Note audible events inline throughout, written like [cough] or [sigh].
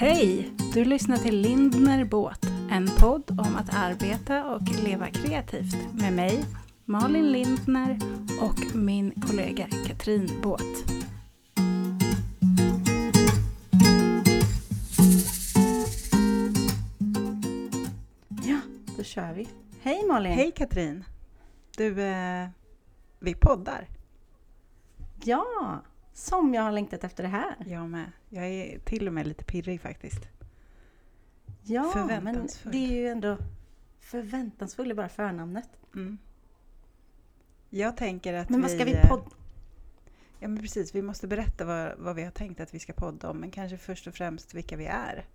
Hej! Du lyssnar till Lindner Båt, en podd om att arbeta och leva kreativt med mig, Malin Lindner och min kollega Katrin Båt. Ja, då kör vi. Hej Malin! Hej Katrin! Du, eh, vi poddar. Ja, som jag har längtat efter det här. Jag med. Jag är till och med lite pirrig faktiskt. Ja, men det är ju ändå förväntansfull är bara förnamnet. Mm. Jag tänker att Men vad ska vi eh, podda? Ja men precis, vi måste berätta vad, vad vi har tänkt att vi ska podda om. Men kanske först och främst vilka vi är.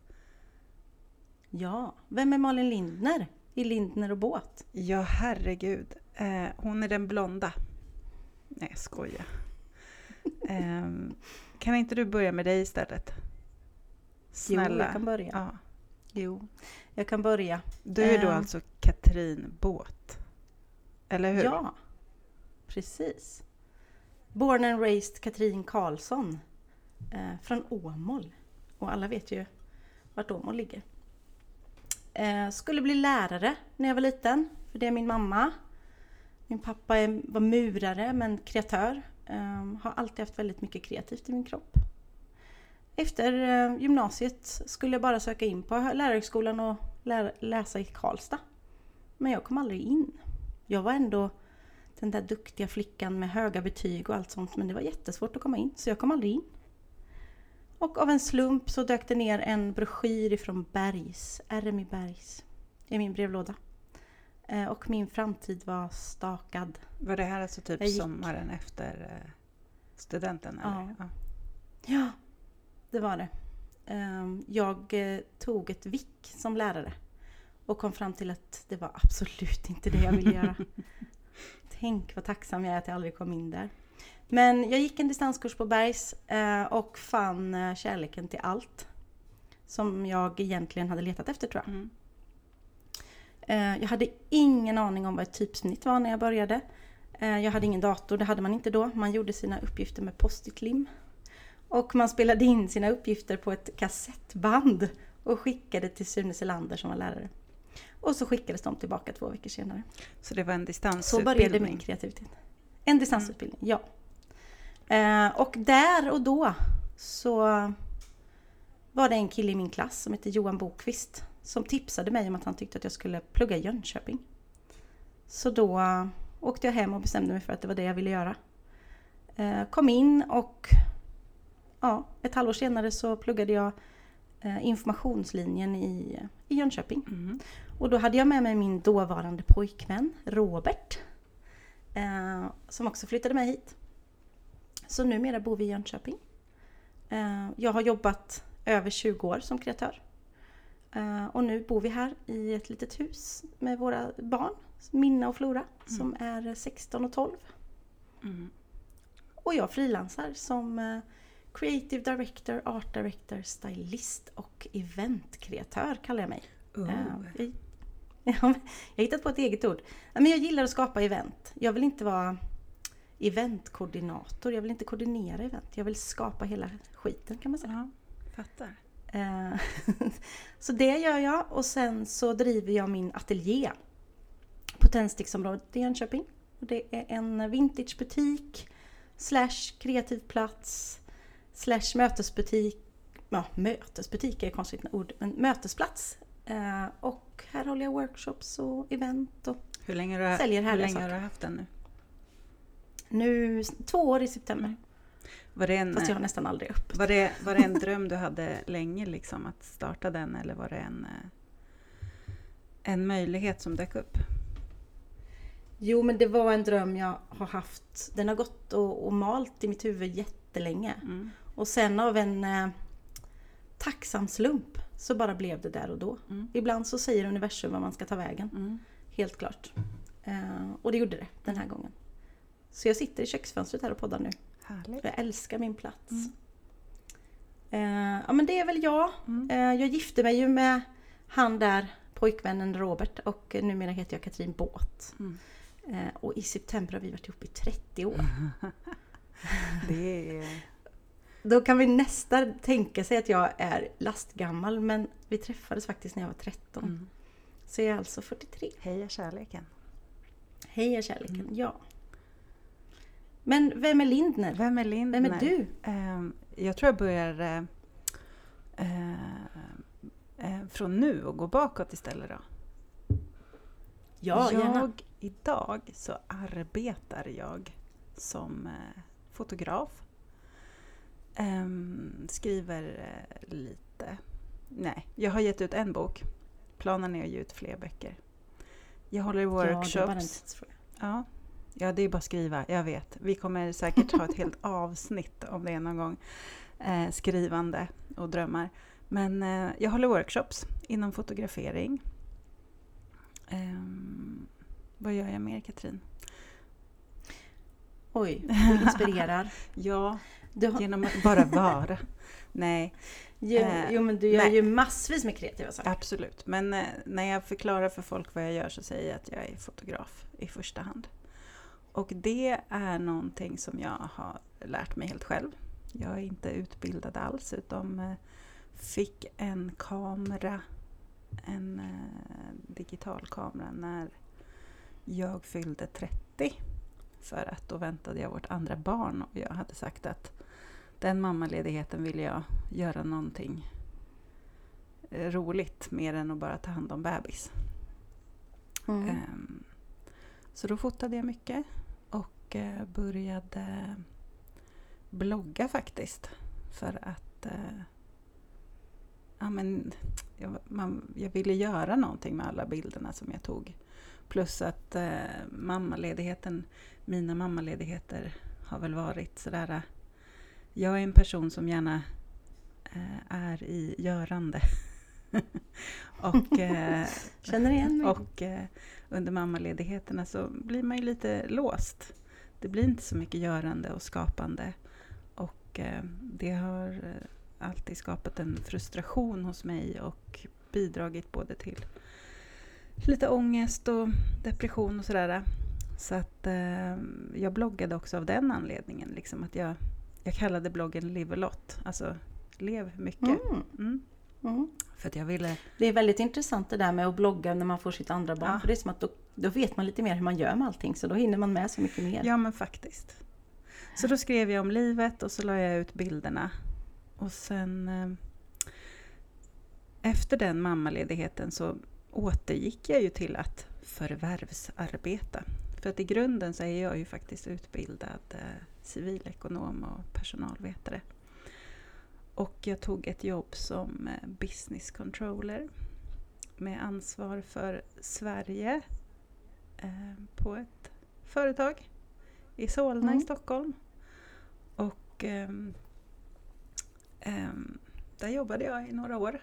Ja, vem är Malin Lindner i Lindner och båt? Ja herregud. Eh, hon är den blonda. Nej jag skojar. [laughs] Ehm, kan inte du börja med dig istället? Snälla. Jo, jag kan börja. Ja. Jo, jag kan börja. Du är då Ehm. alltså Katrin Båt. Eller hur? Ja, precis. Born and raised Katrin Karlsson eh, från Åmål. Och alla vet ju vart Åmål ligger. Eh, skulle bli lärare när jag var liten, för det är min mamma. Min pappa är, var murare men kreatör. Um, har alltid haft väldigt mycket kreativt i min kropp. Efter uh, gymnasiet skulle jag bara söka in på lärarhögskolan och lä- läsa i Karlstad. Men jag kom aldrig in. Jag var ändå den där duktiga flickan med höga betyg och allt sånt men det var jättesvårt att komma in så jag kom aldrig in. Och av en slump så dök det ner en broschyr ifrån Bergs, RMI Bergs, i min brevlåda. Eh, Och min framtid var stakad. Var det här alltså typ sommaren efter eh, studenten? Eller? Ja. Ja, det var det. Ehm, Jag eh, tog ett vick som lärare och kom fram till att det var absolut inte det jag ville göra. [laughs] Tänk vad tacksam jag är att jag aldrig kom in där. Men jag gick en distanskurs på Bergs och fann kärleken till allt. Som jag egentligen hade letat efter tror jag. Mm. Eh, Jag hade ingen aning om vad ett typsnitt var när jag började. Eh, Jag hade ingen dator, det hade man inte då. Man gjorde sina uppgifter med post-it-lim. Och man spelade in sina uppgifter på ett kassettband och skickade till Sune Selander som var lärare. Och så skickades de tillbaka två veckor senare. Så det var en Så distansutbildning? började min kreativitet. En distansutbildning, ja. Eh, och där och då så var det en kille i min klass som hette Johan Bokvist som tipsade mig om att han tyckte att jag skulle plugga i Jönköping. Så då åkte jag hem och bestämde mig för att det var det jag ville göra. Eh, kom in och ja, ett halvår senare så pluggade jag eh, informationslinjen i, i Jönköping. Mm. Och då hade jag med mig min dåvarande pojkvän Robert. Eh, som också flyttade med hit. Så numera bor vi i Jönköping. Eh, jag har jobbat över 20 år som kreatör. Eh, och nu bor vi här i ett litet hus med våra barn, Minna och Flora, som är 16 och 12. Mm. Och jag frilansar som eh, Creative Director, Art Director, Stylist och Eventkreatör kallar jag mig. Oh. [laughs] Ja, jag, har hittat på ett eget ord. Men jag gillar att skapa event. Jag vill inte vara eventkoordinator. Jag vill inte koordinera event. Jag vill skapa hela skiten kan man säga. Ja, fattar. Eh, [laughs] så det gör jag och sen så driver jag min ateljé på Tändsticksområdet i Jönköping. Det är en vintagebutik slash kreativ plats slash mötesbutik. Ja, mötesbutik är ett konstigt ord, men mötesplats. Eh, och här håller jag workshops och event och Hur länge, har du, Säljer hur härliga länge har saker. du haft den nu? nu två år i september. Var det, en, Fast jag har nästan aldrig öppet. var, det, var det en dröm du hade länge liksom att starta den eller var det en, eh, en möjlighet som dök upp? Jo men det var en dröm jag har haft. Den har gått och, och malt i mitt huvud jättelänge. Mm. Och sen av en eh, tacksam slump så bara blev det där och då. Mm. Ibland så säger universum var man ska ta vägen. Mm. Helt klart. Eh, och det gjorde det den här gången. Så jag sitter i köksfönstret här och poddar nu. Härligt. Jag älskar min plats. Mm. Eh, ja men det är väl jag. Mm. Eh, jag gifte mig ju med han där, pojkvännen Robert och numera heter jag Katrin Båt. Mm. Eh, och i september har vi varit ihop i 30 år. [laughs] Det är Då kan vi nästan tänka sig att jag är lastgammal men vi träffades faktiskt när jag var 13. Mm. Så jag är alltså 43. Heja kärleken. Heja kärleken, Mm. ja. Men vem är Lindner? Vem är Lindner? Vem är du? Ehm, jag tror jag börjar eh, eh, från nu och gå bakåt istället då. Ja, gärna. jag, idag så arbetar jag som eh, fotograf. Ehm, skriver lite. Nej, jag har gett ut en bok. Planen är att ge ut fler böcker. Jag håller är workshops. Ja, ja, det är bara att skriva. Jag vet. Vi kommer säkert ha ett helt [laughs] avsnitt om det någon gång. Eh, skrivande och drömmar. Men eh, jag håller workshops inom fotografering. Ehm, vad gör jag mer, Katrin? Oj, du [laughs] inspirerar. Ja, Du har, genom att bara [laughs] vara. Nej, jo, eh, jo, men du gör nej. ju massvis med kreativa saker. absolut. Men eh, när jag förklarar för folk vad jag gör så säger jag att jag är fotograf i första hand. Och det är någonting som jag har lärt mig helt själv. Jag är inte utbildad alls utan eh, fick en kamera, en eh, digital kamera när jag fyllde 30. För att då väntade jag vårt andra barn och jag hade sagt att den mammaledigheten ville jag göra någonting eh, roligt mer än att bara ta hand om bebis. Mm. Ehm, Så då fotade jag mycket började blogga faktiskt. För att eh, ja, men, jag, man, jag ville göra någonting med alla bilderna som jag tog. Plus att eh, mammaledigheten, mina mammaledigheter har väl varit sådär... eh, Jag är en person som gärna eh, är i görande. [laughs] och eh, Känner igen mig. och eh, under mammaledigheterna så blir man ju lite låst. Det blir inte så mycket görande och skapande. Och eh, det har eh, alltid skapat en frustration hos mig och bidragit både till lite ångest och depression och sådär. Så att eh, jag bloggade också av den anledningen. Liksom att jag, jag kallade bloggen Live a lot, alltså lev mycket. Mm. Mm. Mm. För jag ville Det är väldigt intressant det där med att blogga när man får sitt andra barn. Ja. För det är som att då, då vet man lite mer hur man gör med allting. Så då hinner man med så mycket mer. Ja men faktiskt. Så då skrev jag om livet och så la jag ut bilderna. Och sen eh, efter den mammaledigheten så återgick jag ju till att förvärvsarbeta. För att i grunden så är jag ju faktiskt utbildad eh, civilekonom och personalvetare. Och jag tog ett jobb som eh, business controller med ansvar för Sverige eh, på ett företag i Solna Mm. i Stockholm. Och ehm, ehm, där jobbade jag i några år.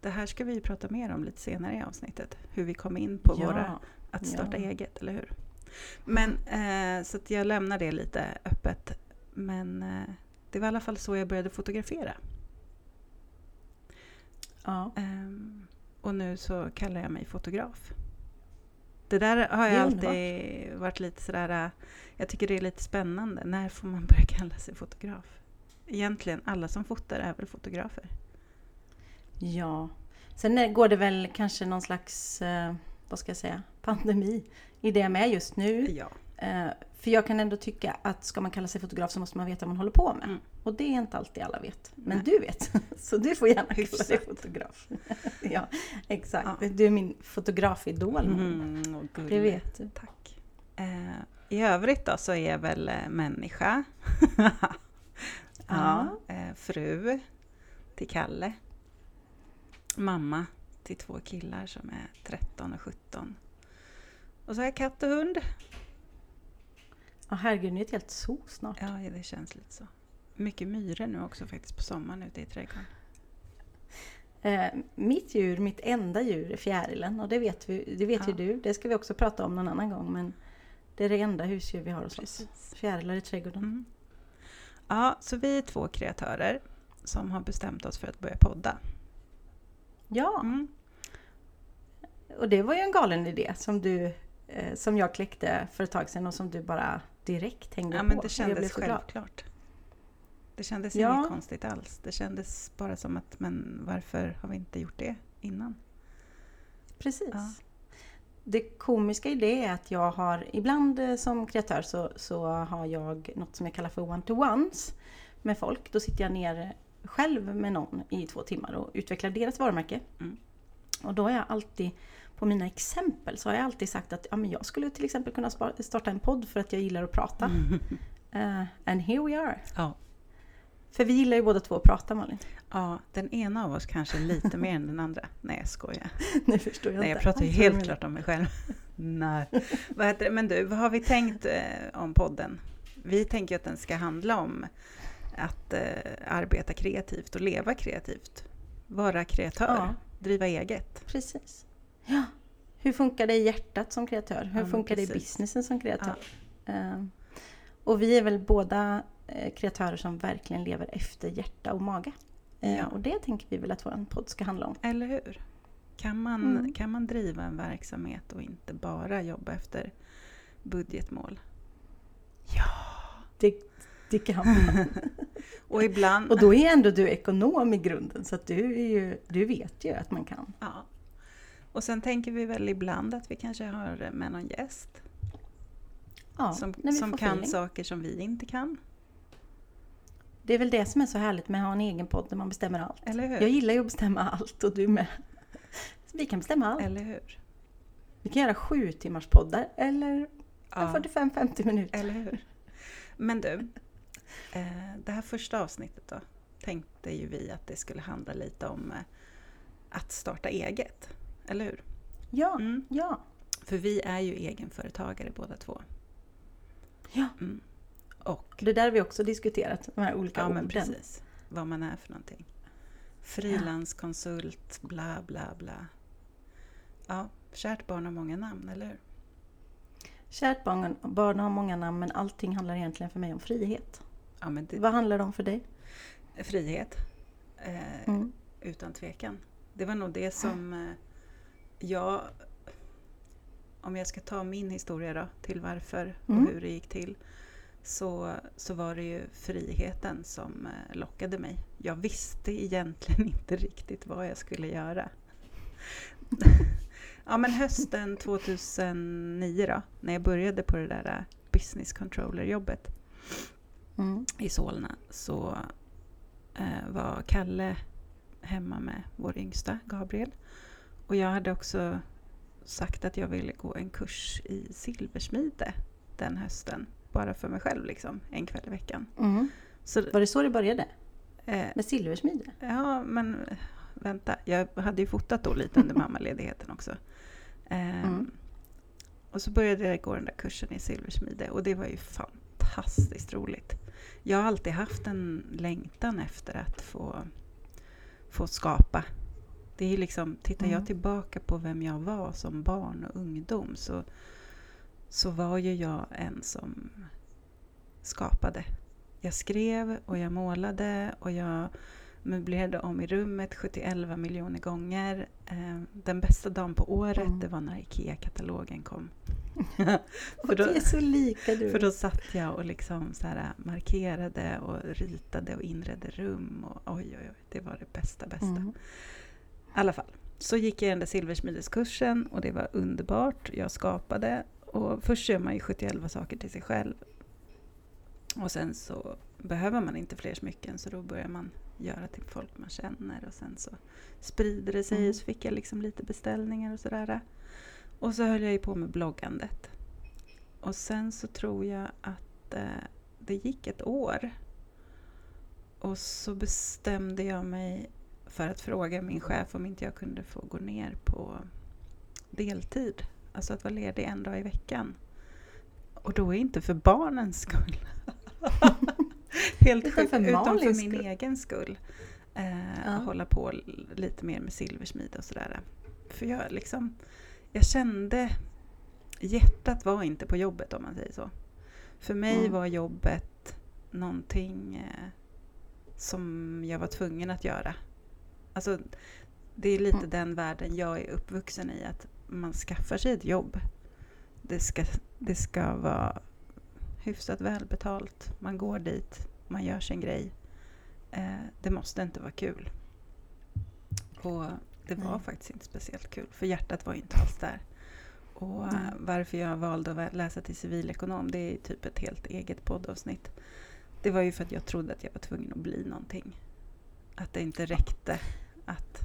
Det här ska vi prata mer om lite senare i avsnittet. Hur vi kom in på Ja. våra att starta Ja. eget, eller hur? Men eh, så jag lämnar det lite öppet. Men eh, det var i alla fall så jag började fotografera. Ja. Ehm, och nu så kallar jag mig fotograf. Det där har jag alltid varit lite sådär... Jag tycker det är lite spännande. När får man börja [laughs] kalla sig fotograf? Egentligen, alla som fotar är väl fotografer? ja. Sen går det väl kanske någon slags, eh, vad ska jag säga, pandemi i det med just nu. Ja. För jag kan ändå tycka att ska man kalla sig fotograf så måste man veta vad man håller på med. Mm. Och det är inte alltid alla vet. Men Nej. du vet. [laughs] Så du får gärna kalla dig fotograf. [laughs] ja, exakt. Ja. Du är min fotografidol. Mm, Det vet du. Tack. Eh, I övrigt då så är jag väl eh, människa. [laughs] ja, eh, fru till Kalle. Mamma till två killar som är 13 och 17. Och så har jag katt och hund. Ja, herregud, nu är det ett helt zoo snart. Ja, det känns lite så. Mycket myror nu också faktiskt på sommaren ute i trädgården. Eh, mitt djur, mitt enda djur är fjärilen och det vet, vi, det vet ju Ja. du. Det ska vi också prata om någon annan gång. Men det är det enda husdjur vi har hos oss. Fjärilar i trädgården. Mm. Ja, så vi är två kreatörer som har bestämt oss för att börja podda. Ja, Mm. och det var ju en galen idé som du eh, som jag kläckte för ett tag sedan och som du bara direkt hängde Ja, på. men det kändes självklart. Det kändes Ja. inget konstigt alls. Det kändes bara som att, men varför har vi inte gjort det innan? Precis. Ja. Det komiska i det är att jag har, ibland eh, som kreatör så, så har jag något som jag kallar för one-to-ones med folk. Då sitter jag ner själv med någon i två timmar och utvecklar deras varumärke. Mm. Och då har jag alltid, på mina exempel, så har jag alltid sagt att ja, men jag skulle till exempel kunna starta en podd för att jag gillar att prata. [laughs] Eh, and here we are. Ja. För vi gillar ju båda två att prata Malin. ja, den ena av oss kanske lite mer än den andra. Nej, jag skojar. [laughs] Nu förstår jag Nej, jag inte pratar ju helt klart om mig själv. [laughs] Nej. Vad heter det? Men du, vad har vi tänkt eh, om podden? Vi tänker att den ska handla om att eh, arbeta kreativt och leva kreativt. Vara kreatör, Ja. driva eget. Precis. Ja. Hur funkar det i hjärtat som kreatör? Hur men funkar det i businessen som kreatör? Eh, och vi är väl båda eh, kreatörer som verkligen lever efter hjärta och mage. Eh, Ja. Och det tänker vi väl att vår podd ska handla om. Eller hur? Kan man, Mm. kan man driva en verksamhet och inte bara jobba efter budgetmål? Det, det kan man. [laughs] Och ibland... Och då är ändå du ekonom i grunden så att du, är ju, du vet ju att man kan. Ja. Och sen tänker vi väl ibland att vi kanske har med någon gäst Ja, som, som kan feeling. saker som vi inte kan. Det är väl det som är så härligt med att ha en egen podd där man bestämmer allt. Eller hur? Jag gillar ju att bestämma allt och du med. Så vi kan bestämma allt. Eller hur? Vi kan göra sju timmars poddar eller Ja, 45-50 minuter. eller hur? Men du, eh, det här första avsnittet då tänkte ju vi att det skulle handla lite om eh, att starta eget. Eller hur? Ja, Mm. ja. För vi är ju egenföretagare båda två. Ja. Mm. Och Det där har vi också diskuterat, de här olika Ja, orden. men precis. Vad man är för någonting. Frilanskonsult, bla bla bla. Ja, kärt barn har många namn, eller hur? Kärt barn, barn har många namn men allting handlar egentligen för mig om frihet. Ja, men det, Vad handlar det om för dig? frihet. Eh, Mm. Utan tvekan. Det var nog det som eh, jag... Om jag ska ta min historia då, till varför och Mm. hur det gick till. Så, så var det ju friheten som eh, lockade mig. Jag visste egentligen [laughs] inte riktigt vad jag skulle göra. [laughs] ja men hösten 2009 då, när jag började på det där eh, business controller-jobbet Mm. i Solna så eh, var Kalle hemma med vår yngsta, Gabriel. Och jag hade också sagt att jag ville gå en kurs i silversmide den hösten. Bara för mig själv liksom, en kväll i veckan. Mm. Så, Var det så det började? eh, Med silversmide? ja, men vänta. Jag hade ju fotat då lite under [laughs] mammaledigheten också. Eh, Mm. Och så började jag gå den där kursen i silversmide och det var ju fantastiskt roligt. Jag har alltid haft en längtan efter att få, få skapa. Det är liksom, tittar Mm. jag tillbaka på vem jag var som barn och ungdom så, så var ju jag en som skapade. Jag skrev och jag målade och jag möblerade om i rummet 71 miljoner gånger. Eh, Den bästa dagen på året Mm. det var när IKEA-katalogen kom. [laughs] För, då, det är så lika du. för då satt jag och liksom så här markerade och ritade och inredde rum. Och oj, oj, oj, det var det bästa, bästa. Mm. I alla fall, så gick jag den där silversmideskursen och det var underbart. Jag skapade och först gör man ju 71 saker till sig själv. Och sen så behöver man inte fler smycken så då börjar man göra till folk man känner och sen så sprider det sig Mm. och så fick jag liksom lite beställningar och sådär. Och så höll jag ju på med bloggandet. Och sen så tror jag att eh, det gick ett år. Och så bestämde jag mig för att fråga min chef om inte jag kunde få gå ner på deltid. Alltså att vara ledig en dag i veckan. Och då är inte för barnens skull. [laughs] Helt sjukt. Utan för min skull. egen skull. Eh, Ja. Hålla på lite mer med silversmide och sådär. För jag liksom, jag kände, hjärtat var inte på jobbet om man säger så. För mig Mm. var jobbet någonting eh, som jag var tvungen att göra. Alltså, det är lite Mm. den världen jag är uppvuxen i, att man skaffar sig ett jobb. Det ska, det ska vara hyfsat välbetalt. Man går dit, man gör sin grej. Eh, det måste inte vara kul. Och det var Nej. faktiskt inte speciellt kul, för hjärtat var ju inte alls där. Och eh, varför jag valde att läsa till civilekonom, det är typ ett helt eget poddavsnitt. Det var ju för att jag trodde att jag var tvungen att bli någonting. Att det inte räckte att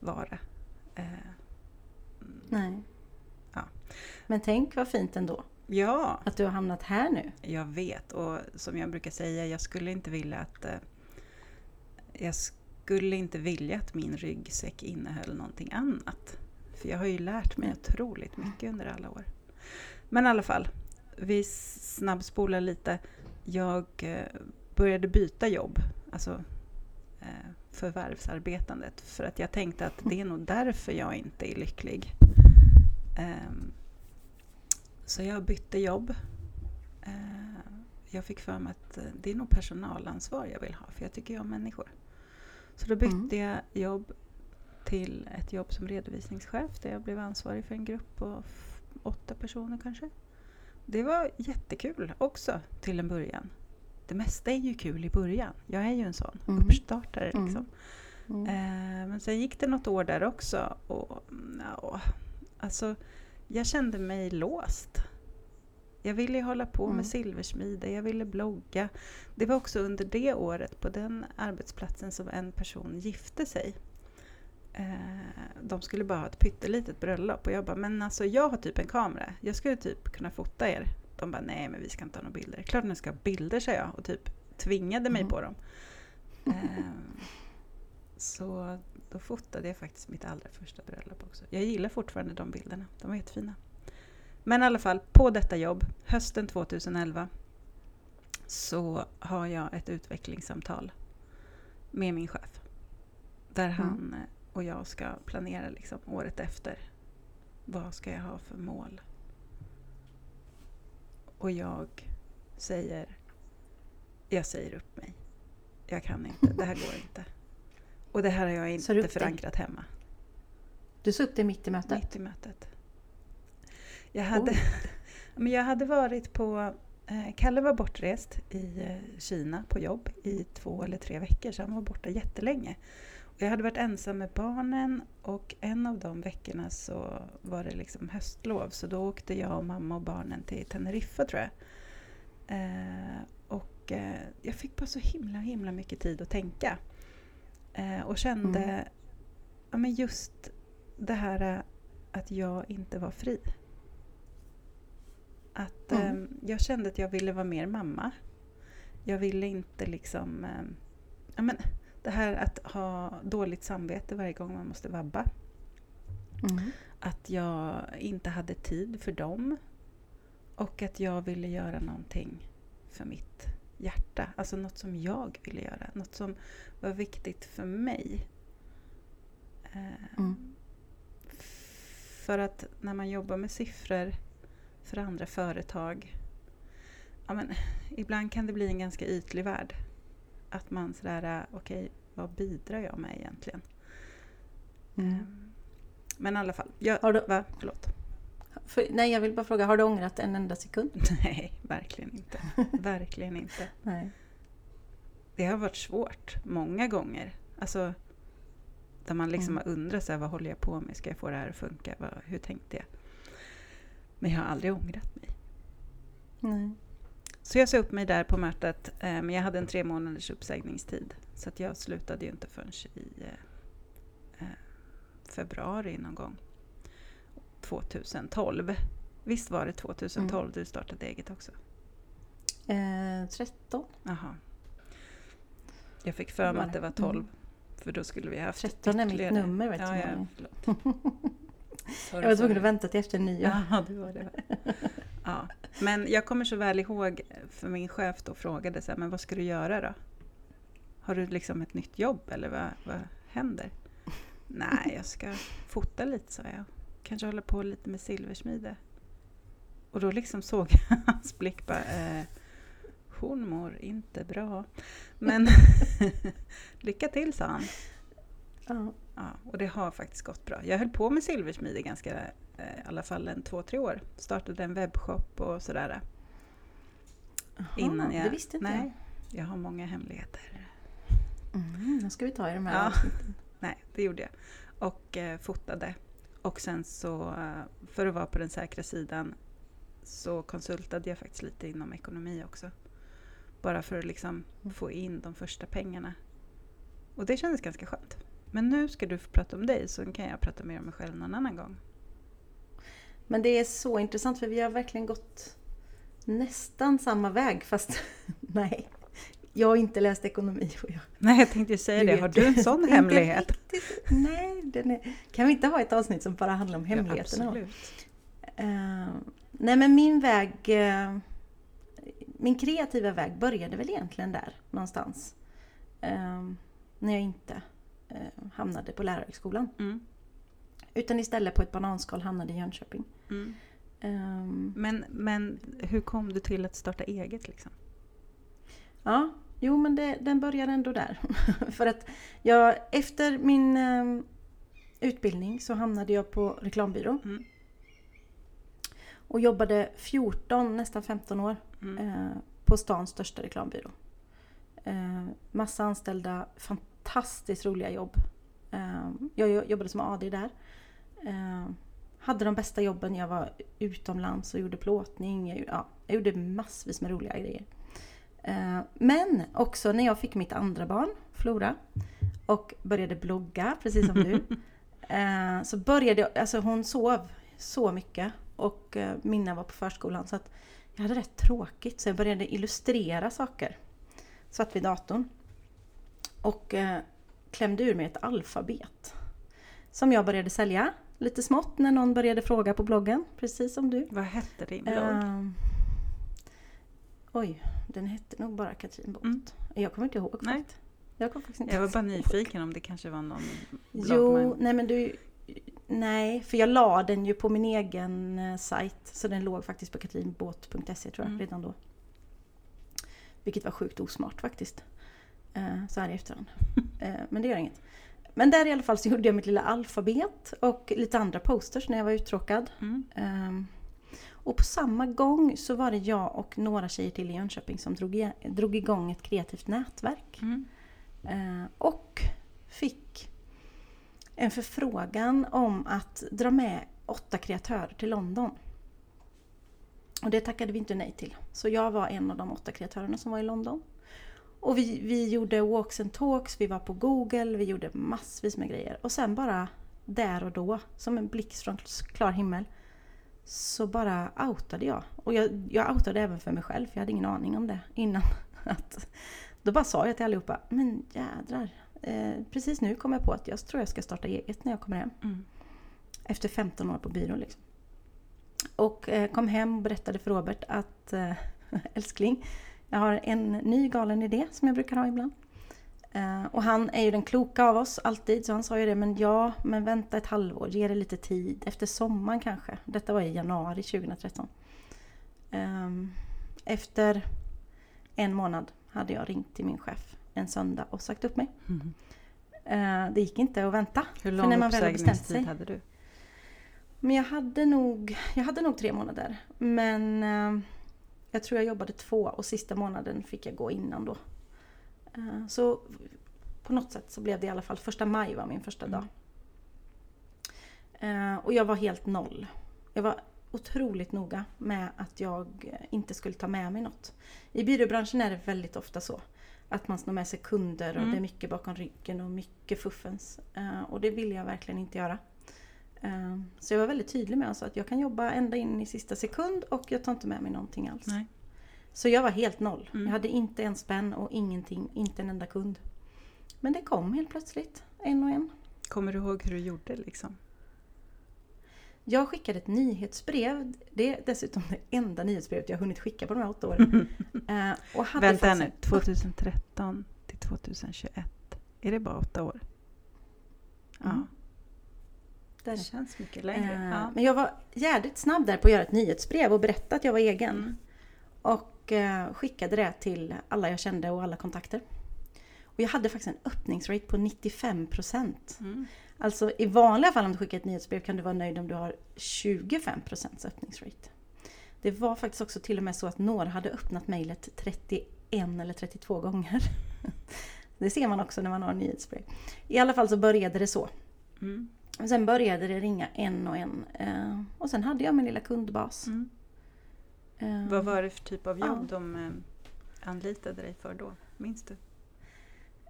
vara. Eh, mm, Nej. Ja. Men tänk vad fint ändå ja, att du har hamnat här nu. jag vet. Och som jag brukar säga, jag skulle inte vilja att... Eh, jag skulle inte vilja att min ryggsäck innehöll någonting annat. För jag har ju lärt mig otroligt mycket under alla år. Men i alla fall, vi snabbspolar lite. Jag eh, började byta jobb, alltså eh, förvärvsarbetandet. För att jag tänkte att det är nog därför jag inte är lycklig. Ehm, så jag bytte jobb. Eh, jag fick för mig att eh, det är nog personalansvar jag vill ha, för jag tycker ju om människor. Så då bytte jag jobb till ett jobb som redovisningschef där jag blev ansvarig för en grupp på åtta personer kanske. Det var jättekul också till en början. Det mesta är ju kul i början. Jag är ju en sån Mm. uppstartare. Mm. Liksom. Mm. Eh, men sen gick det något år där också. Och, ja, alltså, jag kände mig låst. Jag ville hålla på Mm. med silversmide, jag ville blogga. Det var också under det året på den arbetsplatsen som en person gifte sig. Eh, de skulle bara ha ett pyttelitet bröllop och jag bara, men alltså jag har typ en kamera. Jag skulle typ kunna fota er. De bara, nej men vi ska inte ha några bilder. Klart ni ska ha bilder, sa jag och typ tvingade mig Mm. på dem. Eh, så då fotade jag faktiskt mitt allra första bröllop också. Jag gillar fortfarande de bilderna, de var jättefina. Men i alla fall, på detta jobb, hösten 2011, så har jag ett utvecklingssamtal med min chef. Där han eh, och jag ska planera liksom året efter. Vad ska jag ha för mål? Och jag säger, jag säger upp mig. Jag kan inte, det här går inte. Och det här har jag inte förankrat hemma. Du sa upp det mitt i mötet? Mitt i mötet. Jag hade, Oj. [laughs] men jag hade varit på... Eh, Kalle var bortrest i eh, Kina på jobb i två eller tre veckor, så han var borta jättelänge. Jag hade varit ensam med barnen och en av de veckorna så var det liksom höstlov, så då åkte jag och mamma och barnen till Teneriffa tror jag. Eh, och eh, jag fick bara så himla, himla mycket tid att tänka. Eh, och kände Mm. ja, men just det här eh, att jag inte var fri. Att Mm. eh, jag kände att jag ville vara mer mamma. Jag ville inte liksom... Eh, ja, men det här att ha dåligt samvete varje gång man måste vabba. Mm. Att jag inte hade tid för dem. Och att jag ville göra någonting för mitt hjärta. Alltså något som jag ville göra. Något som var viktigt för mig. Eh, Mm. För att när man jobbar med siffror för andra företag. Ja, men, ibland kan det bli en ganska ytlig värld. Att man sådär, okej, vad bidrar jag med egentligen? Mm. Ehm, Men i alla fall, jag, Har du- va? Förlåt. För, nej, jag vill bara fråga, har du ångrat en enda sekund? [laughs] Nej, verkligen inte. [laughs] Verkligen inte. Nej. Det har varit svårt, många gånger. Alltså, där man liksom Mm. har undrat så här, vad håller jag på med? Ska jag få det här att funka? Vad, hur tänkte jag? Men jag har aldrig ångrat mig. nej. Så jag sa upp mig där på mötet, eh, men jag hade en tre månaders uppsägningstid. Så att jag slutade ju inte förrän i eh, eh, februari någon gång. 2012. Visst var det 2012 Mm. du startade eget också? Eh, 13? Jaha. Jag fick för mig att det var 12. För då skulle vi haft 13 är mitt nummer vet ja, du. ja, [laughs] Jag var tvungen att vänta till efter nyår. Ja, det var det. [laughs] Ja. Men jag kommer så väl ihåg, för min chef då frågade så här, men vad ska du göra då? Har du liksom ett nytt jobb eller vad, vad händer? Nej, jag ska fota lite sa jag. Kanske hålla på lite med silversmide. Och då liksom såg jag [laughs] hans blick bara, eh, hon mår inte bra. Men [laughs] lycka till sa han. Ja. Ja, och det har faktiskt gått bra. Jag höll på med silversmide ganska, i alla fall en två, tre år. Startade en webbshop och sådär. Jaha, Innan jag, det visste inte nej, jag har många hemligheter. Mm, då ska vi ta i de här Ja. avsnitten. [laughs] Nej, det gjorde jag. Och eh, fotade. Och sen så, eh, för att vara på den säkra sidan, så konsultade jag faktiskt lite inom ekonomi också. Bara för att liksom få in de första pengarna. Och det kändes ganska skönt. Men nu ska du få prata om dig, så kan jag prata mer om mig själv någon annan gång. Men det är så intressant för vi har verkligen gått nästan samma väg fast [laughs] nej. Jag har inte läst ekonomi. [laughs] Och jag, Nej, jag tänkte ju säga det. Har du en sån hemlighet? riktigt. Nej, den är, kan vi inte ha ett avsnitt som bara handlar om hemligheterna? Ja, absolut. Eh, nej men min väg, eh, min kreativa väg började väl egentligen där någonstans. Eh, när jag inte eh, hamnade på lärarhögskolan. Mm. Utan istället på ett bananskal hamnade i Jönköping. Mm. Eh, Men, men hur kom du till att starta eget liksom? Ja, jo men det, den började ändå där. [laughs] För att jag, efter min eh, utbildning så hamnade jag på reklambyrå. Mm. Och jobbade 14, nästan 15 år Mm. eh, på stans största reklambyrå. Eh, massa anställda, fantastiskt roliga jobb. Eh, jag jo- jobbade som AD där. Eh, hade de bästa jobben. Jag var utomlands och gjorde plåtning. Jag, gjorde- ja, jag gjorde massvis med roliga grejer. Eh, men också när jag fick mitt andra barn, Flora, och började blogga, precis som du. [laughs] eh, så började jag, alltså hon sov så mycket och Minna var på förskolan så att jag hade rätt tråkigt så jag började illustrera saker. Satt vid datorn. Och eh, klämde ur mig ett alfabet. Som jag började sälja lite smått när någon började fråga på bloggen. Precis som du. Vad hette din blogg? Ehm, oj, den hette nog bara Katrin Båt. Mm. Jag kommer inte ihåg. Nej. faktiskt. Jag kommer faktiskt inte Jag var bara nyfiken om det kanske var någon blogg Jo, nej men du... Nej, för jag la den ju på min egen eh, sajt. Så den låg faktiskt på katrinbåt.se tror jag Mm. redan då. Vilket var sjukt osmart faktiskt. Eh, så här i efterhand. [laughs] Men det gör inget. Men där i alla fall så gjorde jag mitt lilla alfabet och lite andra posters när jag var uttråkad. Mm. Ehm, och på samma gång så var det jag och några tjejer till i Jönköping som drog, drog igång ett kreativt nätverk. Mm. Eh, och fick en förfrågan om att dra med åtta kreatörer till London. Och det tackade vi inte nej till. Så jag var en av de åtta kreatörerna som var i London. Och vi, vi gjorde walks and talks, vi var på Google, vi gjorde massvis med grejer. Och sen bara där och då, som en blixt från klar himmel, så bara outade jag. Och jag, jag outade även för mig själv, för jag hade ingen aning om det innan. [laughs] Att, då bara sa jag till allihopa, men jädrar. Eh, precis nu kom jag på att jag tror jag ska starta eget när jag kommer hem. Mm. Efter 15 år på byrån liksom. Och eh, kom hem och berättade för Robert att eh, [laughs] älskling, jag har en ny galen idé som jag brukar ha ibland. Eh, och han är ju den kloka av oss alltid, så han sa ju det, men ja, men vänta ett halvår, ge det lite tid, efter sommaren kanske. Detta var i januari 2013. Ehm, efter en månad hade jag ringt till min chef en söndag och sagt upp mig. Mm. Eh, det gick inte att vänta. Hur För lång när man väl bestämt sig. hade du? Men jag hade nog, jag hade nog tre månader. Men eh, jag tror jag jobbade två och sista månaden fick jag gå innan då. Eh, så på något sätt så blev det i alla fall, första maj var min första dag. Eh, och jag var helt noll. Jag var otroligt noga med att jag inte skulle ta med mig något. I byråbranschen är det väldigt ofta så. Att man snor med sig kunder och Mm. det är mycket bakom ryggen och mycket fuffens. Eh, och det vill jag verkligen inte göra. Eh, Så jag var väldigt tydlig med alltså att jag kan jobba ända in i sista sekund och jag tar inte med mig någonting alls. Nej. Så jag var helt noll. Mm. Jag hade inte en spänn och ingenting, inte en enda kund. Men det kom helt plötsligt, en och en. Kommer du ihåg hur du gjorde liksom? Jag skickade ett nyhetsbrev. Det är dessutom det enda nyhetsbrevet jag hunnit skicka på de här åtta åren. [laughs] Eh, och hade Vänta nu, en- 2013 till 2021. Är det bara åtta år? Ja, Mm. Det det. känns mycket längre. Eh, Ja. Men jag var jädrigt snabb där på att göra ett nyhetsbrev och berätta att jag var egen. Mm. Och eh, skickade det till alla jag kände och alla kontakter. Och jag hade faktiskt en öppningsrate på 95%. Mm. Alltså i vanliga fall om du skickar ett nyhetsbrev kan du vara nöjd om du har 25% öppningsrate. Det var faktiskt också till och med så att några hade öppnat mejlet 31 eller 32 gånger. [laughs] Det ser man också när man har nyhetsbrev. I alla fall så började det så. Mm. Sen började det ringa en och en. Eh, och sen hade jag min lilla kundbas. Mm. Eh, Vad var det för typ av jobb Ja. de eh, anlitade dig för då? Minns du?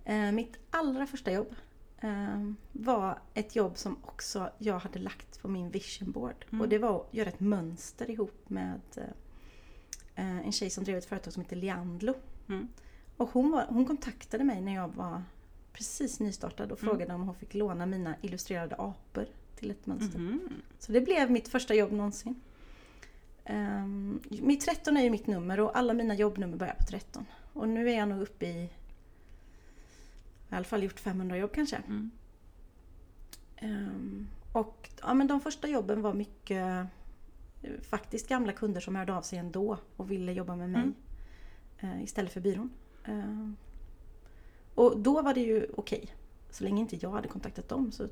Eh, mitt allra första jobb eh, var ett jobb som också jag hade lagt på min vision board. Mm. Och det var att göra ett mönster ihop med eh, en tjej som drev ett företag som heter Leandlo. Mm. Och hon, var, hon kontaktade mig när jag var precis nystartad och Mm. frågade om hon fick låna mina illustrerade apor till ett mönster. Mhm. Så det blev mitt första jobb någonsin. Um, mitt 13 är ju mitt nummer och alla mina jobbnummer börjar på 13. Och nu är jag nog uppe i i alla fall gjort 500 jobb kanske. Mm. Ehm, och ja, men de första jobben var mycket eh, faktiskt gamla kunder som hörde av sig ändå och ville jobba med mig Mm. eh, istället för byrån. Ehm, och då var det ju okej. Så länge inte jag hade kontaktat dem så,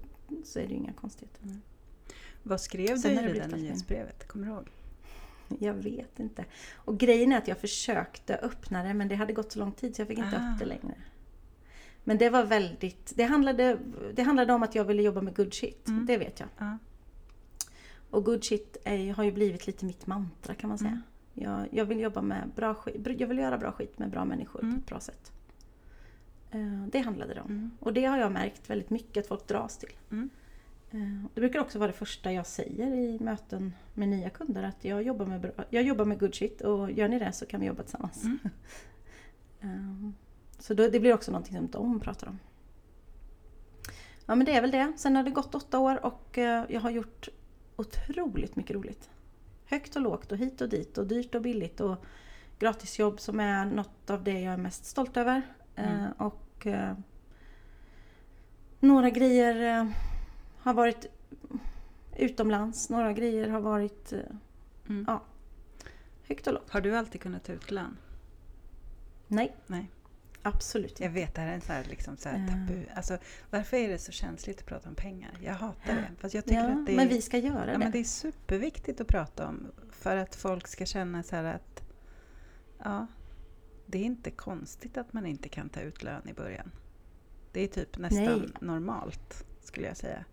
så är det ju inga konstigheter. Vad skrev Sen du i det där nyhetsbrevet? Kommer du ihåg? Jag vet inte. Och grejen är att jag försökte öppna det men det hade gått så lång tid så jag fick inte Ah. upp det längre. Men det var väldigt... Det handlade, det handlade om att jag ville jobba med good shit. Mm. Det vet jag. Ja. Och good shit är, har ju blivit lite mitt mantra kan man säga. Mm. Jag, jag vill jobba med bra skit. Jag vill göra bra skit med bra människor Mm. på ett bra sätt. Eh, Det handlade det om. Mm. Och det har jag märkt väldigt mycket att folk dras till. Mm. Eh, Det brukar också vara det första jag säger i möten med nya kunder. Att jag jobbar med, bra, jag jobbar med good shit och gör ni det så kan vi jobba tillsammans. Mm. [laughs] Eh, Så det blir också någonting som de pratar om. Ja men det är väl det. Sen har det gått åtta år och eh, jag har gjort otroligt mycket roligt. Högt och lågt och hit och dit och dyrt och billigt och gratisjobb som är något av det jag är mest stolt över. Mm. Och eh, några grejer eh, har varit utomlands, några grejer har varit eh, Mm. Ja. högt och lågt. Har du alltid kunnat ta ut lön? Nej, Nej. absolut Jag inte. vet, det här är en sån här, liksom så här tabu. Alltså, varför är det så känsligt att prata om pengar? Jag hatar det. Fast jag tycker Ja, att det är, men vi ska göra ja, det. men det är superviktigt att prata om. För att folk ska känna så att ja, det är inte konstigt att man inte kan ta ut lön i början. Det är typ nästan Nej. normalt, skulle jag säga.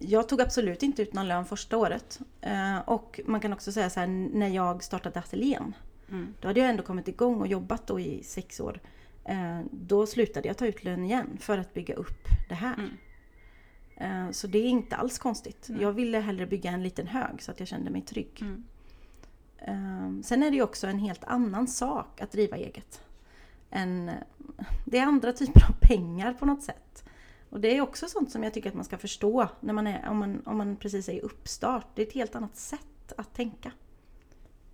Jag tog absolut inte ut någon lön första året. Eh, Och man kan också säga så här, när jag startade ateljén, Mm. då hade jag ändå kommit igång och jobbat då i sex år. Eh, Då slutade jag ta ut lön igen för att bygga upp det här. Mm. Eh, Så det är inte alls konstigt. Nej. Jag ville hellre bygga en liten hög så att jag kände mig trygg. Mm. Eh, Sen är det ju också en helt annan sak att driva eget. En, det är andra typer av pengar på något sätt. Och det är också sånt som jag tycker att man ska förstå när man är, om, man, om man precis är i uppstart. Det är ett helt annat sätt att tänka.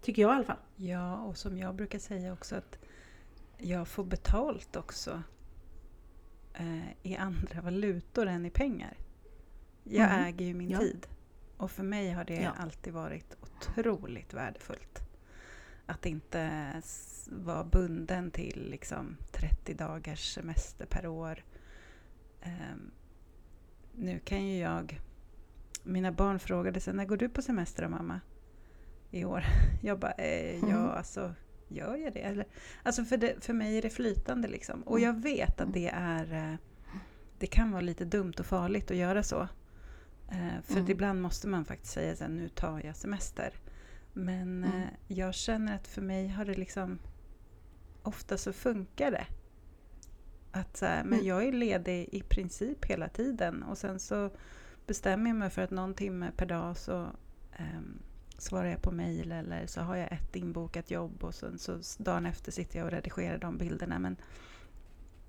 Tycker jag i alla fall. Ja, och som jag brukar säga också att jag får betalt också eh, i andra valutor än i pengar. Jag Mhm. äger ju min Ja. tid. Och för mig har det Ja. alltid varit otroligt värdefullt. Att inte vara bunden till liksom 30 dagars semester per år. Ehm, nu kan ju jag... Mina barn frågade sig, när går du på semester då mamma? I år. [laughs] Jag bara, eh, ja Mm. alltså, gör jag det? Eller, alltså för, det, för mig är det flytande liksom. Och Mm. jag vet att det är... eh, Det kan vara lite dumt och farligt att göra så. Eh, för Mm. ibland måste man faktiskt säga så här, nu tar jag semester. Men Mm. eh, jag känner att för mig har det liksom... Ofta så funkar det. Att så här, men Mm. jag är ledig i princip hela tiden och sen så bestämmer jag mig för att någon timme per dag så ehm, svarar jag på mejl eller så har jag ett inbokat jobb och sen så dagen efter sitter jag och redigerar de bilderna. Men,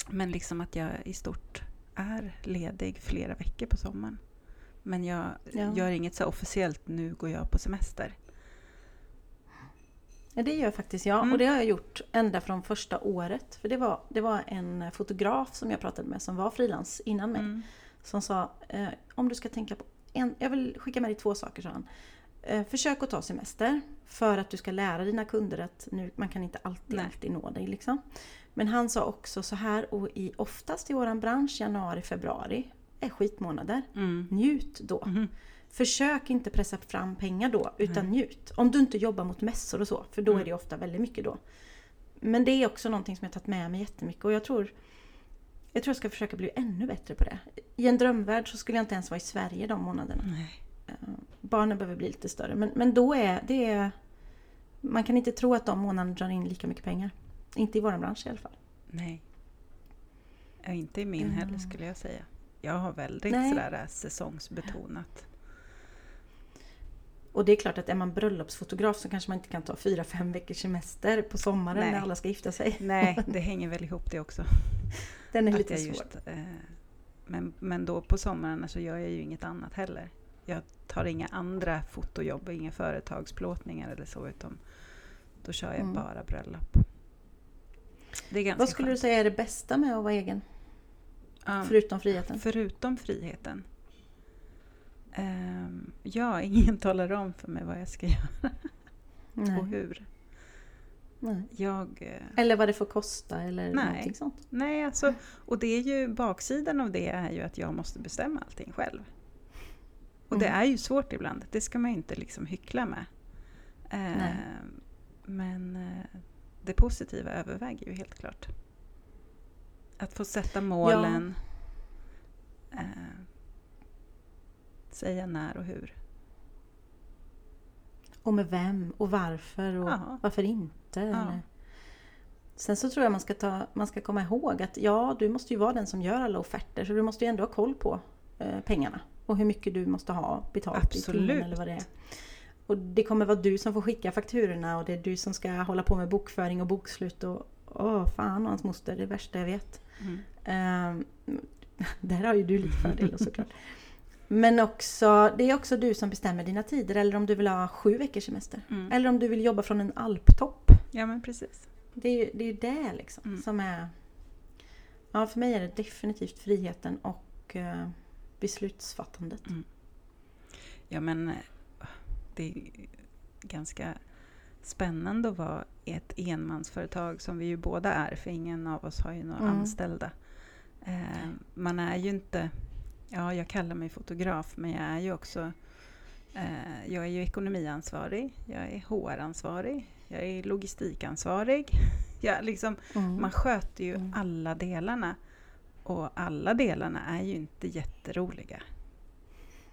men liksom att jag i stort är ledig flera veckor på sommaren. Men jag Ja. gör inget så officiellt, nu går jag på semester. Ja, det gör faktiskt jag. Mm. Och det har jag gjort ända från första året. För det var, det var en fotograf som jag pratade med som var frilans innan mig. Mm. Som sa, eh, om du ska tänka på en, jag vill skicka med dig två saker sa han. Eh, försök att ta semester för att du ska lära dina kunder att nu, man kan inte alltid, Nej. alltid nå dig. Liksom. Men han sa också så här, och i, oftast i våran bransch, januari, februari, är skitmånader. Mm. Njut då. Mhm. Försök inte pressa fram pengar då, utan Nej. njut. Om du inte jobbar mot mässor och så, för då Mm. är det ofta väldigt mycket då. men det är också någonting som jag tagit med mig jättemycket och jag tror jag tror jag ska försöka bli ännu bättre på det. I en drömvärld så skulle jag inte ens vara i Sverige de månaderna. Nej. Eh, barnen behöver bli lite större. Men, men då är det... Man kan inte tro att de månaderna drar in lika mycket pengar. Inte i vår bransch i alla fall. Nej. Ja, inte i min Mm. heller skulle jag säga. Jag har väldigt Nej. sådär äh, säsongsbetonat. Och det är klart att är man bröllopsfotograf så kanske man inte kan ta fyra, fem veckors semester på sommaren Nej. när alla ska gifta sig. Nej, [laughs] det hänger väl ihop det också. Den är att lite svår. just, eh, men, men då på sommaren så gör jag ju inget annat heller. Jag tar inga andra fotojobb inga företagsplåtningar eller så utan då kör jag Mm. bara bröllop. Vad skulle du skönt. säga är det bästa med att vara egen? Ja, Förutom friheten? Förutom friheten. Ehm, ja, [laughs] ingen talar om för mig vad jag ska göra och Nej. hur. Nej. Jag, eh, Eller vad det får kosta eller Nej. någonting sånt. nej, alltså, och det är ju baksidan av det är ju att jag måste bestämma allting själv. Och det Mm. är ju svårt ibland, det ska man ju inte liksom hyckla med. Ehm, men eh, det positiva överväger ju helt klart. Att få sätta målen. Eh, säga när och hur. Och med vem och varför och Ja. varför inte. Ja. Sen så tror jag man ska, ta, man ska komma ihåg att ja, du måste ju vara den som gör alla offerter så du måste ju ändå ha koll på eh, pengarna och hur mycket du måste ha betalt i timmen Absolut. eller vad det är. Och det kommer vara du som får skicka fakturorna och det är du som ska hålla på med bokföring och bokslut och åh fan och hans moster, det är det värsta jag vet. Mm. Ehm, [laughs] där har ju du lite fördelar såklart. [laughs] Men också, det är också du som bestämmer dina tider eller om du vill ha sju veckors semester. Mm. Eller om du vill jobba från en alptopp. Ja men precis. Det är ju det, är det liksom Mm. som är... Ja, för mig är det definitivt friheten och eh, beslutsfattandet. Mm. Ja men eh, det är ganska spännande att vara ett enmansföretag som vi ju båda är för ingen av oss har ju några Mm. anställda. Eh, man är ju inte, ja jag kallar mig fotograf men jag är ju också eh, jag är ju ekonomiansvarig, jag är HR-ansvarig, jag är logistikansvarig. [laughs] Jag liksom, Mm. man sköter ju Mm. alla delarna och alla delarna är ju inte jätteroliga.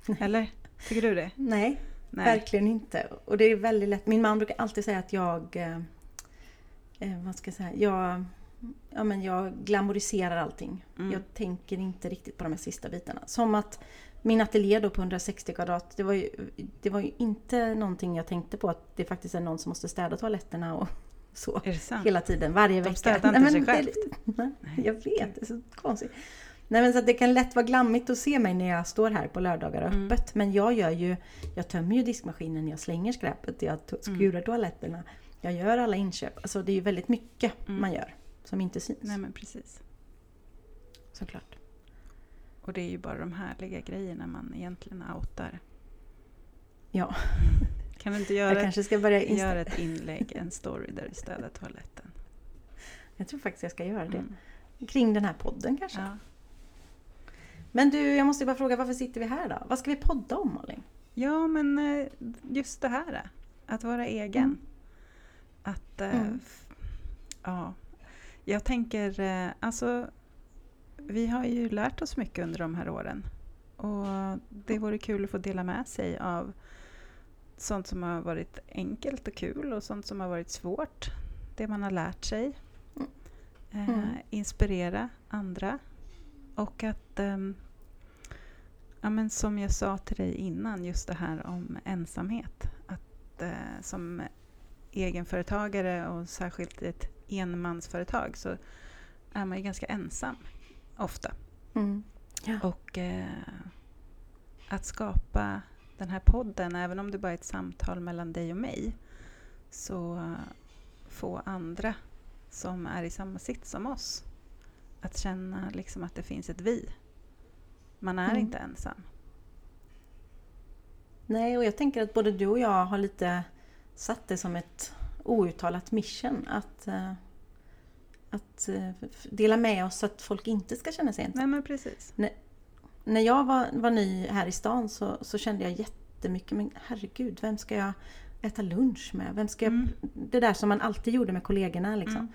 [laughs] Eller? Tycker du det? Nej, Nej. verkligen inte. Och det är väldigt lätt. Min man brukar alltid säga att jag... Eh, eh, vad ska jag säga? Jag, ja, men jag glamoriserar allting. Mm. Jag tänker inte riktigt på de här sista bitarna. Som att min ateljé då på 160 kvadrat, det var, ju, det var ju inte någonting jag tänkte på att det faktiskt är någon som måste städa toaletterna och så. Hela tiden, varje De vecka. städar inte sig det är själv. [laughs] Nej, Nej, jag vet, det är så konstigt. Nej men så det kan lätt vara glammigt att se mig när jag står här på lördagar och Mm. öppet. Men jag gör ju, jag tömmer ju diskmaskinen, jag slänger skräpet, jag Mm. skurar toaletterna. Jag gör alla inköp. Alltså det är ju väldigt mycket Mm. man gör som inte syns. Nej men precis. Såklart. Och det är ju bara de härliga grejerna man egentligen outar. Ja, Kan du inte jag göra, ett, kanske ska börja insta- göra ett inlägg, en story där du städar toaletten? Jag tror faktiskt jag ska göra det. Mm. Kring den här podden kanske. Ja. Men du, jag måste bara fråga varför sitter vi här då? Vad ska vi podda om Malin? ja men eh, just det här. Att vara egen. Mm. Att, eh, Mm. ja. Jag tänker, eh, alltså vi har ju lärt oss mycket under de här åren. Och det vore kul att få dela med sig av sånt som har varit enkelt och kul och sånt som har varit svårt. Det man har lärt sig. Mm. Eh, Mm. Inspirera andra. Och att, ehm, ja, men som jag sa till dig innan, just det här om ensamhet. Att eh, som egenföretagare och särskilt i ett enmansföretag så är man ju ganska ensam ofta. Mm. Ja. Och eh, att skapa den här podden, även om det bara är ett samtal mellan dig och mig, så få andra som är i samma sitt som oss att känna liksom att det finns ett vi. Man är Mm. inte ensam. Nej, och jag tänker att både du och jag har lite satt det som ett outtalat mission att, eh, att eh, dela med oss så att folk inte ska känna sig ensamma. Nej men precis. När jag var, var ny här i stan så, så kände jag jättemycket, men herregud, vem ska jag... äta lunch med? Vem ska jag... Mm. Det där som man alltid gjorde med kollegorna liksom.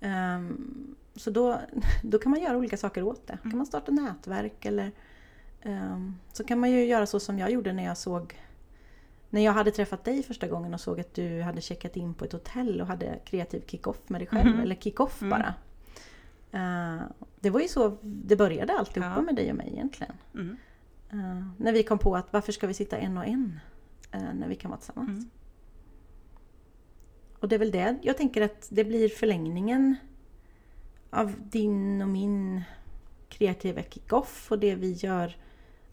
Ehm, så då, [laughs] då kan man göra olika saker åt det. Mm. kan man starta nätverk eller så kan man ju göra så som jag gjorde när jag såg när jag hade träffat dig första gången och såg att du hade checkat in på ett hotell och hade kreativ kick-off med dig själv, Mhm. eller kick-off Mm. bara. Eh, det var ju så det började alltihopa Ja. med dig och mig egentligen. Mm. Eh, när vi kom på att varför ska vi sitta en och en eh, när vi kan vara tillsammans? Mm. Och det är väl det jag tänker att det blir förlängningen av din och min kreativa kick-off och det vi gör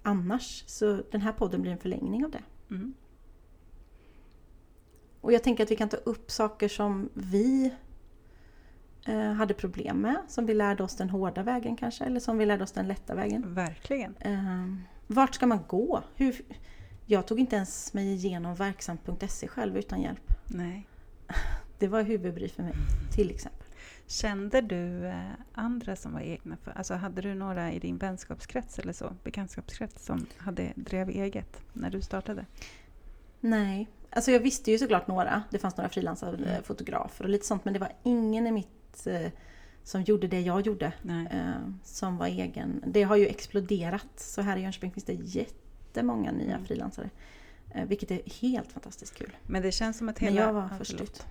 annars. Så den här podden blir en förlängning av det. Mm. Och jag tänker att vi kan ta upp saker som vi eh, hade problem med. Som vi lärde oss den hårda vägen kanske, eller som vi lärde oss den lätta vägen. Verkligen. Eh, vart ska man gå? Hur, jag tog inte ens mig igenom verksamt.se själv utan hjälp. Nej. Det var huvudbry för mig, till exempel. Kände du eh, andra som var egna? För, alltså hade du några i din vänskapskrets eller så, bekantskapskrets som hade, drev eget när du startade? Nej, alltså jag visste ju såklart några. Det fanns några frilansande Mm. fotografer och lite sånt men det var ingen i mitt eh, som gjorde det jag gjorde. Eh, som var egen. Det har ju exploderat. Så här i Jönköping finns det jättemånga nya Mm. frilansare. Eh, vilket är helt fantastiskt kul. Men det känns som att Men hela, jag var först ut.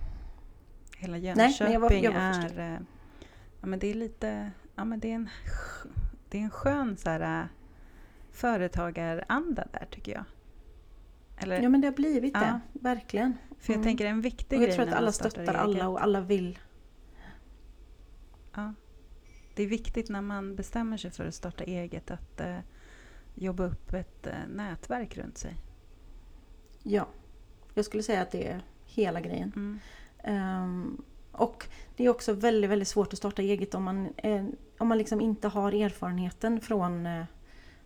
Hela men Jönköping jag var- jag är... eh, Ja, men det är lite... Ja, men det är en, det är en skön så här, äh, företagaranda där tycker jag. Eller, Ja men det har blivit Ja. det, verkligen. för jag Mm. tänker en viktig Och jag grej tror att alla stöttar alla och alla vill. Ja. Det är viktigt när man bestämmer sig för att starta eget att eh, jobba upp ett eh, nätverk runt sig. Ja. Jag skulle säga att det är hela grejen. Mm. Ehm, och det är också väldigt, väldigt svårt att starta eget om man, eh, om man liksom inte har erfarenheten från, eh,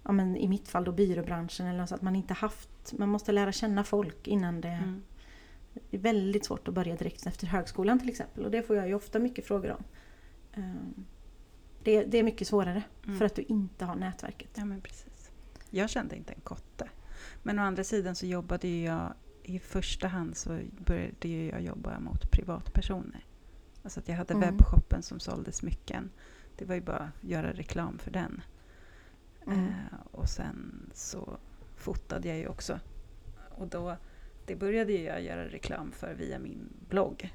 ja, men i mitt fall då byråbranschen eller så att man inte haft, man måste lära känna folk innan det Mm. Det är väldigt svårt att börja direkt efter högskolan till exempel och det får jag ju ofta mycket frågor om. Ehm, Det, det är mycket svårare Mm. för att du inte har nätverket. Ja, men precis. Jag kände inte en kotte. Men å andra sidan så jobbade ju jag i första hand så började ju jag jobba mot privatpersoner. Alltså att jag hade Mm. webbshoppen som sålde smycken. Det var ju bara att göra reklam för den. Mm. Eh, och sen så fotade jag ju också. Och då, det började jag göra reklam för via min blogg.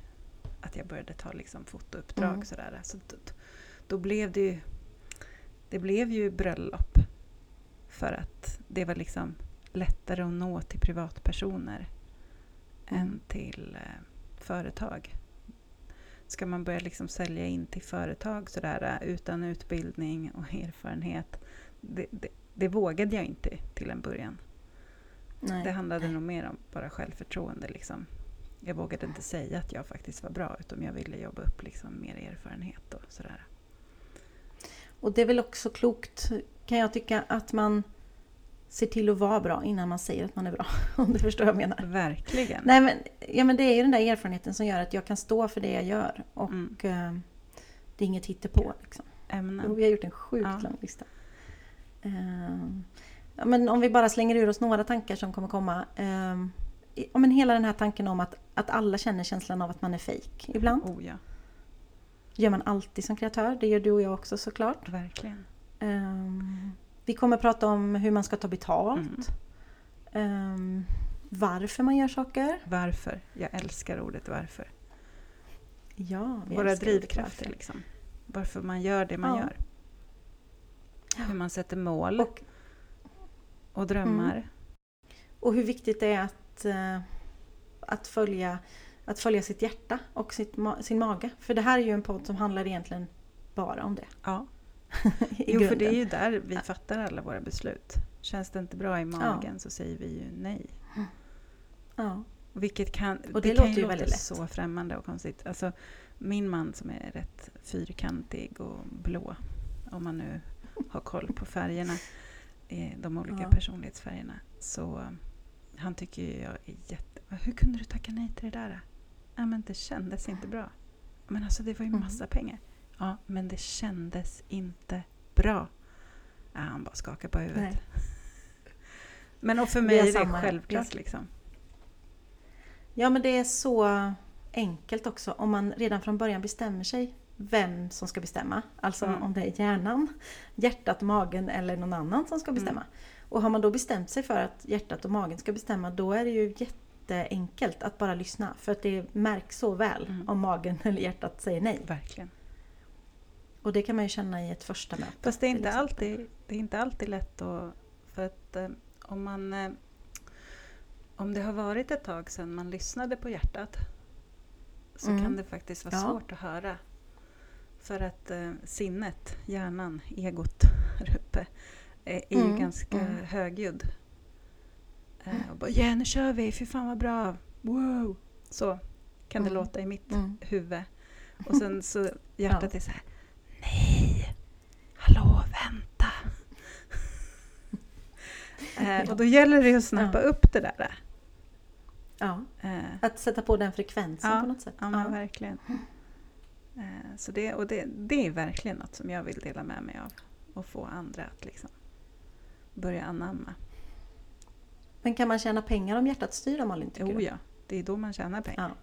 Att jag började ta liksom fotouppdrag Mm. sådär. Så då, då blev det ju, det blev ju bröllop. För att det var liksom lättare att nå till privatpersoner. Än till eh, företag. Ska man börja liksom sälja in till företag sådär eh, utan utbildning och erfarenhet. Det, det, det vågade jag inte till en början. Nej. Det handlade nog mer om bara självförtroende. Liksom. Jag vågade inte säga att jag faktiskt var bra utan jag ville jobba upp liksom mer erfarenhet och sådär. Och det är väl också klokt kan jag tycka att man ser till att vara bra innan man säger att man är bra. [laughs] Om du förstår vad jag menar. Verkligen. Nej men, ja, men det är ju den där erfarenheten som gör att jag kan stå för det jag gör. Och Mm. eh, det är inget hittepå. Liksom. Ämnen. vi har gjort en sjukt Ja. lång lista. Ehm, ja, men om vi bara slänger ur oss några tankar som kommer komma. Um, ja, men hela den här tanken om att, att alla känner känslan av att man är fejk ibland. Oh ja, gör man alltid som kreatör. Det gör du och jag också såklart. verkligen. Ehm, vi kommer prata om hur man ska ta betalt. Mm. Ehm, varför man gör saker. Varför? Jag älskar ordet varför. Ja, Våra drivkrafter varför. liksom. Varför man gör det man Ja. gör. Hur man sätter mål och, Och, drömmar. och hur viktigt det är att, eh, att, följa, att följa sitt hjärta och sitt, sin mage. För det här är ju en podd som handlar egentligen bara om det. Ja. Jo, för det är ju där vi fattar alla våra beslut. Känns det inte bra i magen så säger vi ju nej. Ja. Vilket kan, Och det kan låter ju låta väldigt lätt. så främmande och konstigt. Alltså, min man som är rätt fyrkantig och blå, om man nu har koll på färgerna, eh, de olika Ja. personlighetsfärgerna, så han tycker ju jag är jätte... Hur kunde du tacka nej till det där? Ja, men det kändes inte bra. Men alltså det var ju Mm. massa pengar. Ja, men det kändes inte bra. Ja, han bara skakar på huvudet. Nej. [laughs] Men och för mig har är det samma här. självklart liksom. Ja men det är så enkelt också om man redan från början bestämmer sig vem som ska bestämma. Alltså Mm. om det är hjärnan, hjärtat, magen eller någon annan som ska Mm. bestämma. Och har man då bestämt sig för att hjärtat och magen ska bestämma då är det ju jätteenkelt att bara lyssna. För att det märks så väl Mm. om magen [laughs] eller hjärtat säger nej. Verkligen. Och det kan man ju känna i ett första möte. Fast det är inte, alltid, det är inte alltid lätt att... För att eh, om man... Eh, om det har varit ett tag sedan man lyssnade på hjärtat så Mm. kan det faktiskt vara Ja. svårt att höra. För att eh, sinnet, hjärnan, egot [laughs] här uppe är, är ju Mm, ganska mm. högljudd. Eh, och bara ja, nu kör vi, fy fan vad bra, wow! Så kan det Mm. låta i mitt Mm. huvud. Och sen så hjärtat är så här, nej, hallå, vänta. Eh, och då gäller det att snappa Ja. upp det där. Ja, Eh, att sätta på den frekvensen Ja, på något sätt. ja, men verkligen. Eh, så det, och det, det är verkligen något som jag vill dela med mig av. Och få andra att liksom börja anamma. Men kan man tjäna pengar om hjärtat styr då Malin? Jo ja, det är då man tjänar pengar.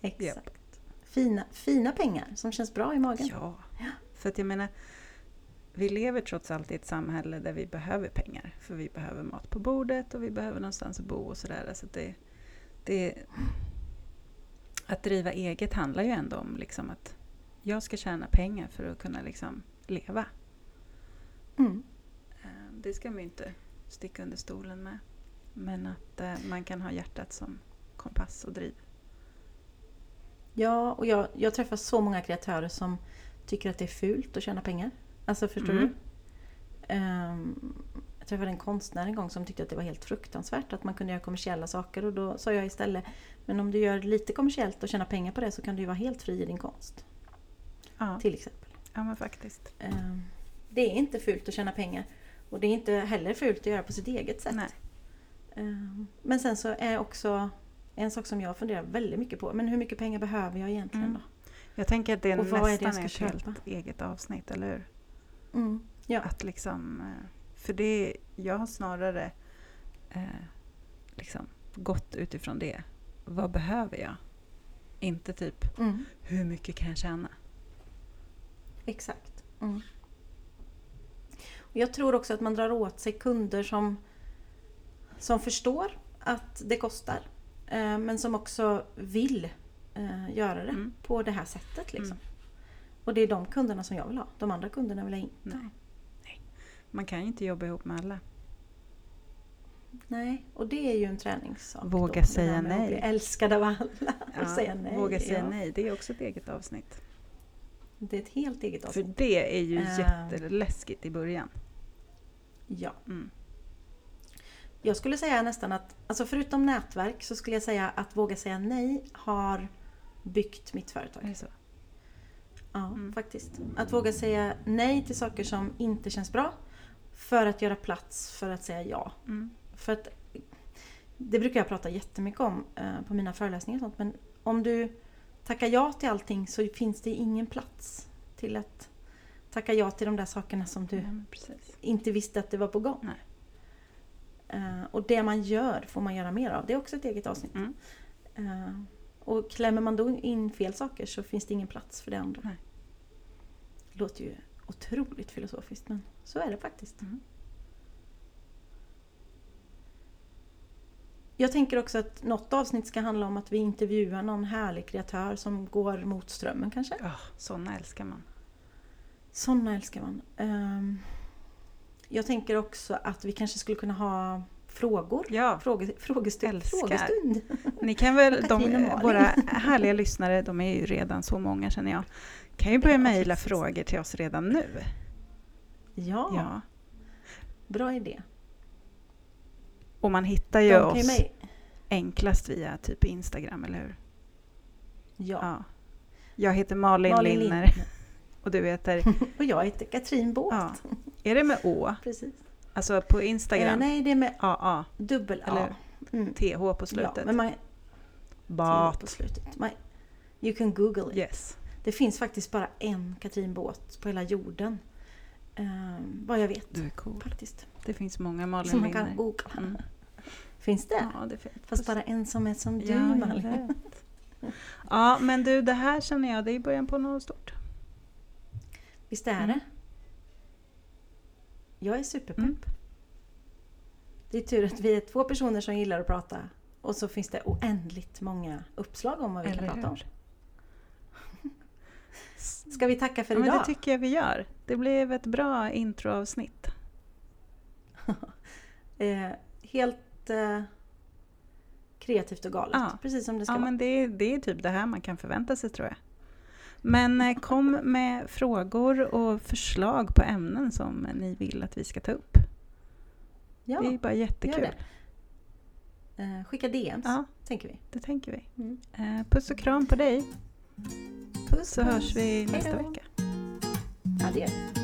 Ja. Exakt. Fina, fina pengar som känns bra i magen. Ja, för att jag menar, vi lever trots allt i ett samhälle där vi behöver pengar. För vi behöver mat på bordet och vi behöver någonstans att bo och sådär. Så det, det, att driva eget handlar ju ändå om liksom att jag ska tjäna pengar för att kunna liksom leva. Mm. Eh, Det ska man ju inte sticka under stolen med. Men att eh, man kan ha hjärtat som kompass och driv. Ja, och jag, jag träffar så många kreatörer som tycker att det är fult att tjäna pengar. Alltså förstår Mm. du? Ehm, jag träffade en konstnär en gång som tyckte att det var helt fruktansvärt att man kunde göra kommersiella saker och då sa jag istället Men om du gör lite kommersiellt och tjänar pengar på det så kan du ju vara helt fri i din konst. Ja, Till exempel. ja men faktiskt. Ehm, det är inte fult att tjäna pengar. Och det är inte heller fult att göra på sitt eget sätt. Nej. Ehm, Men sen så är också en sak som jag funderar väldigt mycket på. Men hur mycket pengar behöver jag egentligen Mm. då? Jag tänker att det är är nästan ska ett helt eget avsnitt, eller hur? Mm. Ja. Att liksom, eh, för det, jag har snarare eh, liksom gått utifrån det. Vad behöver jag? Inte typ, Mm. hur mycket kan jag tjäna? Exakt. Mm. Och jag tror också att man drar åt sig kunder som, som förstår att det kostar. Eh, men som också vill eh, göra det Mm. på det här sättet. Liksom. Och det är de kunderna som jag vill ha. De andra kunderna vill jag inte Nej. ha. Man kan ju inte jobba ihop med alla. Nej, och det är ju en träningssak. Våga då, säga nej. Bli älskad av alla. och säga nej. Våga säga ja. nej, det är också ett eget avsnitt. Det är ett helt eget För avsnitt. det är ju Eh. jätteläskigt i början. Ja. Mm. Jag skulle säga nästan att, alltså förutom nätverk så skulle jag säga att våga säga nej har byggt mitt Är företag. det så? Ja, Mm. faktiskt. Att våga säga nej till saker som inte känns bra för att göra plats för att säga ja. Mm. För att det brukar jag prata jättemycket om eh, på mina föreläsningar och sånt. Men om du tackar ja till allting så finns det ingen plats till att tacka ja till de där sakerna som du precis. inte visste att det var på gång. Eh, och det man gör får man göra mer av. Det är också ett eget avsnitt. Mm. Eh, och klämmer man då in fel saker så finns det ingen plats för det andra. Nej. Det låter ju otroligt filosofiskt men så är det faktiskt. Mm. Jag tänker också att något avsnitt ska handla om att vi intervjuar någon härlig kreatör som går mot strömmen kanske. Ja, sådana älskar man. Sådana älskar man. Ehm, jag tänker också att vi kanske skulle kunna ha frågor. Ja, Fråge, frågestund. Älskar. frågestund. Ni kan väl, de, våra härliga lyssnare, de är ju redan så många känner jag, kan ju börja Ja, mejla frågor till oss redan nu. Ja, Ja. bra idé. Och man hittar ju oss mej- enklast via typ Instagram, eller hur? Ja. Ja. Jag heter Malin, Malin Lindner Lindner. [laughs] och du heter, [laughs] Och jag heter Katrin Båth. ja. är det med Å? Precis. Alltså på Eh, Instagram? nej, det är med AA, dubbel A. Eller Mm. TH på Ja, slutet. men man, T på Bat. slutet. Man, you can google it. Yes. Det finns faktiskt bara en Katrin Båt på hela jorden. Ehm, vad jag vet. Du är cool. Faktiskt. Det finns många Malin Som man kan googla. Mm. Finns det? Ja, det finns. Fast bara en som är som du Ja, Malin. Ja, men du, det här känner jag, det är början på något stort. Visst är Mm. det? Jag är superpepp. Mm. Det är tur att vi är två personer som gillar att prata och så finns det oändligt många uppslag om vad vi kan Eller prata om. [laughs] Ska vi tacka för Ja, men idag? det tycker jag vi gör. Det blev ett bra introavsnitt. [laughs] eh, helt eh, kreativt och galet. Ja. Precis som det ska Ja, vara. men det det är typ det här man kan förvänta sig tror jag. Men eh, kom med frågor och förslag på ämnen som ni vill att vi ska ta upp. Ja, Det är bara jättekul. Eh, skicka DMs, Ja, tänker vi. det tänker vi. Mm. Eh, puss och kram på dig, Puss, så puss. hörs vi nästa då. vecka. Ja, det gör vi.